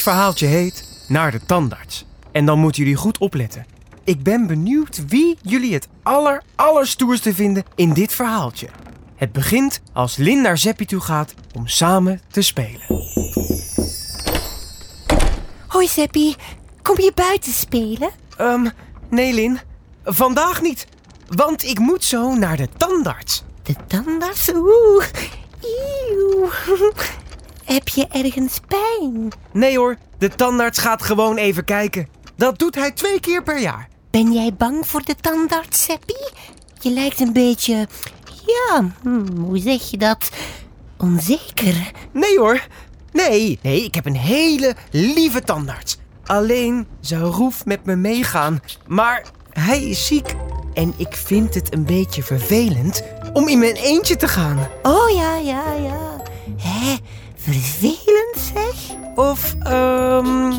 Dit verhaaltje heet Naar de tandarts. En dan moeten jullie goed opletten. Ik ben benieuwd wie jullie het aller, allerstoerste vinden in dit verhaaltje. Het begint als Lin naar Zeppie toe gaat om samen te spelen. Hoi Zeppie, kom je buiten spelen? Ehm, nee Lin, vandaag niet. Want ik moet zo naar de tandarts. De tandarts? Oeh, Eeuw. Heb je ergens pijn? Nee hoor, de tandarts gaat gewoon even kijken. Dat doet hij twee keer per jaar. Ben jij bang voor de tandarts, Zeppie? Je lijkt een beetje, ja, hm, hoe zeg je dat? Onzeker. Nee hoor. Nee, nee, ik heb een hele lieve tandarts. Alleen zou Roef met me meegaan. Maar hij is ziek. En ik vind het een beetje vervelend om in mijn eentje te gaan. Oh ja, ja, ja. Hé, vervelend zeg. Of, ehm,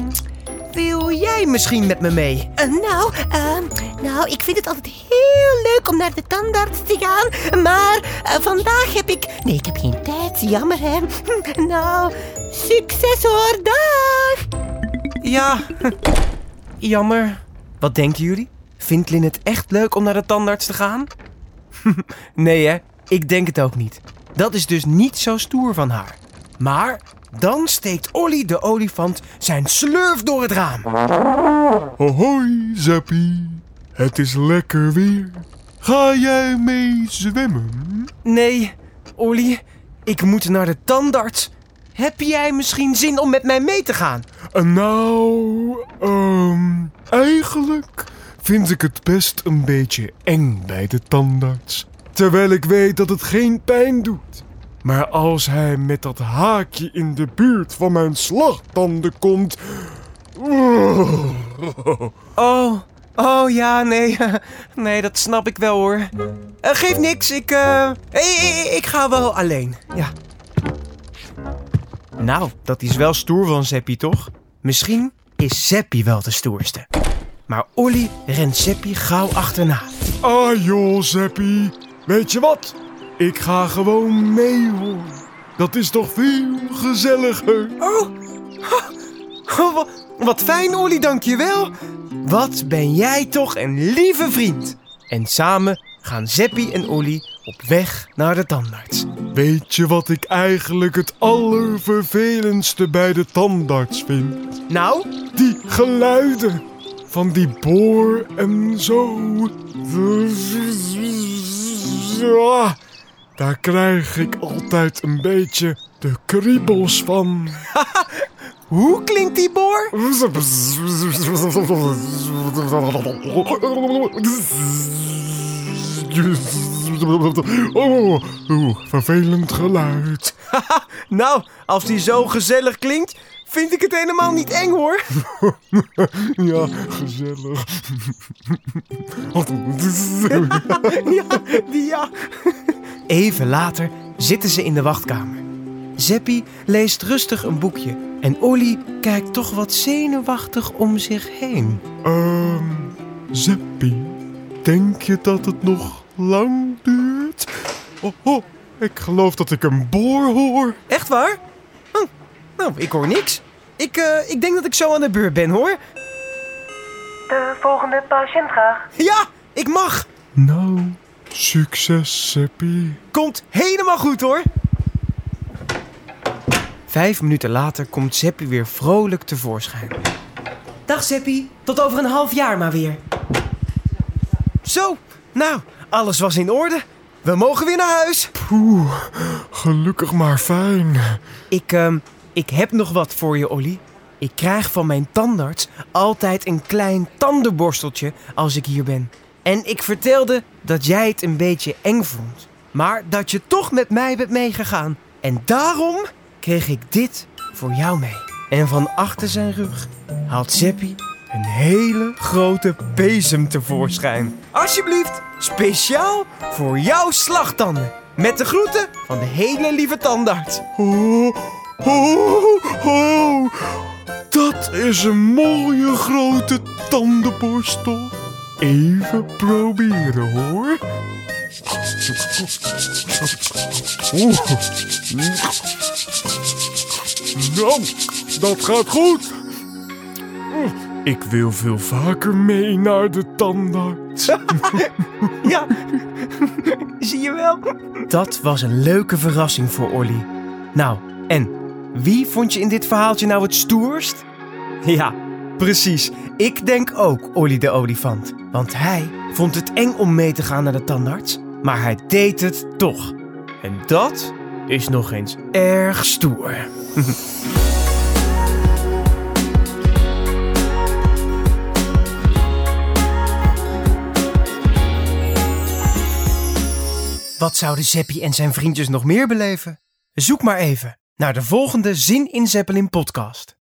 wil jij misschien met me mee? Eh, nou, ehm, nou, ik vind het altijd heel leuk om naar de tandarts te gaan. Maar eh, vandaag heb ik... Nee, ik heb geen tijd. Jammer, hè. Nou, succes hoor. Dag. Ja, jammer. Wat denken jullie? Vindt Lin het echt leuk om naar de tandarts te gaan? nee hè, ik denk het ook niet. Dat is dus niet zo stoer van haar. Maar dan steekt Olly de olifant zijn slurf door het raam. Hoi, Zeppie. Het is lekker weer. Ga jij mee zwemmen? Nee, Olly, ik moet naar de tandarts. Heb jij misschien zin om met mij mee te gaan? Nou, ehm, eigenlijk vind ik het best een beetje eng bij de tandarts. Terwijl ik weet dat het geen pijn doet. Maar als hij met dat haakje in de buurt van mijn slagtanden komt. Oh, oh ja, nee. Nee, dat snap ik wel hoor. Eh, geef niks, ik, eh, ik, ik ga wel alleen. Ja. Nou, dat is wel stoer van Zeppie, toch? Misschien is Zeppie wel de stoerste. Maar Olly rent Zeppie gauw achterna. Ah joh, Zeppie. Weet je wat? Ik ga gewoon mee hoor. Dat is toch veel gezelliger. Oh, oh, wa- wat fijn, Olly, dankjewel. Wat ben jij toch een lieve vriend. En samen gaan Zeppie en Olly op weg naar de tandarts. Weet je wat ik eigenlijk het allervervelendste bij de tandarts vind? Nou, Die geluiden van die boor en zo. Ah, Daar krijg ik altijd een beetje de kriebels van. hoe klinkt die boor? Oh, oeh, vervelend geluid. Nou, als die zo gezellig klinkt, vind ik het helemaal niet eng hoor. Ja, gezellig. ja, die ja. Even later zitten ze in de wachtkamer. Zeppie leest rustig een boekje en Olly kijkt toch wat zenuwachtig om zich heen. Ehm, Zeppie, denk je dat het nog lang duurt? Oh, oh, ik geloof dat ik een boor hoor. Echt waar? Oh, nou, ik hoor niks. Ik, eh, ik denk dat ik zo aan de beurt ben hoor. De volgende patiënt graag. Ja, ik mag. Nou, succes, Zeppie. Komt helemaal goed hoor. Vijf minuten later komt Zeppie weer vrolijk tevoorschijn. Dag Zeppie, tot over een half jaar maar weer. Zo, nou, alles was in orde. We mogen weer naar huis. Poeh, gelukkig maar fijn. Ik, ehm, ik heb nog wat voor je, Olly. Ik krijg van mijn tandarts altijd een klein tandenborsteltje als ik hier ben. En ik vertelde dat jij het een beetje eng vond. Maar dat je toch met mij bent meegegaan. En daarom kreeg ik dit voor jou mee. En van achter zijn rug haalt Zeppie een hele grote bezem tevoorschijn. Alsjeblieft, speciaal voor jouw slagtanden. Met de groeten van de hele lieve tandarts. Oh, oh, oh. Dat is een mooie grote tandenborstel. Even proberen hoor. Oeh. Nou, dat gaat goed. Ik wil veel vaker mee naar de tandarts. Ja, zie je wel? Dat was een leuke verrassing voor Olly. Nou, en wie vond je in dit verhaaltje nou het stoerst? Ja, precies. Ik denk ook Olly de olifant. Want hij vond het eng om mee te gaan naar de tandarts, maar hij deed het toch. En dat is nog eens erg stoer. Wat zouden Zeppie en zijn vriendjes nog meer beleven? Zoek maar even naar de volgende Zin in Zeppelin podcast.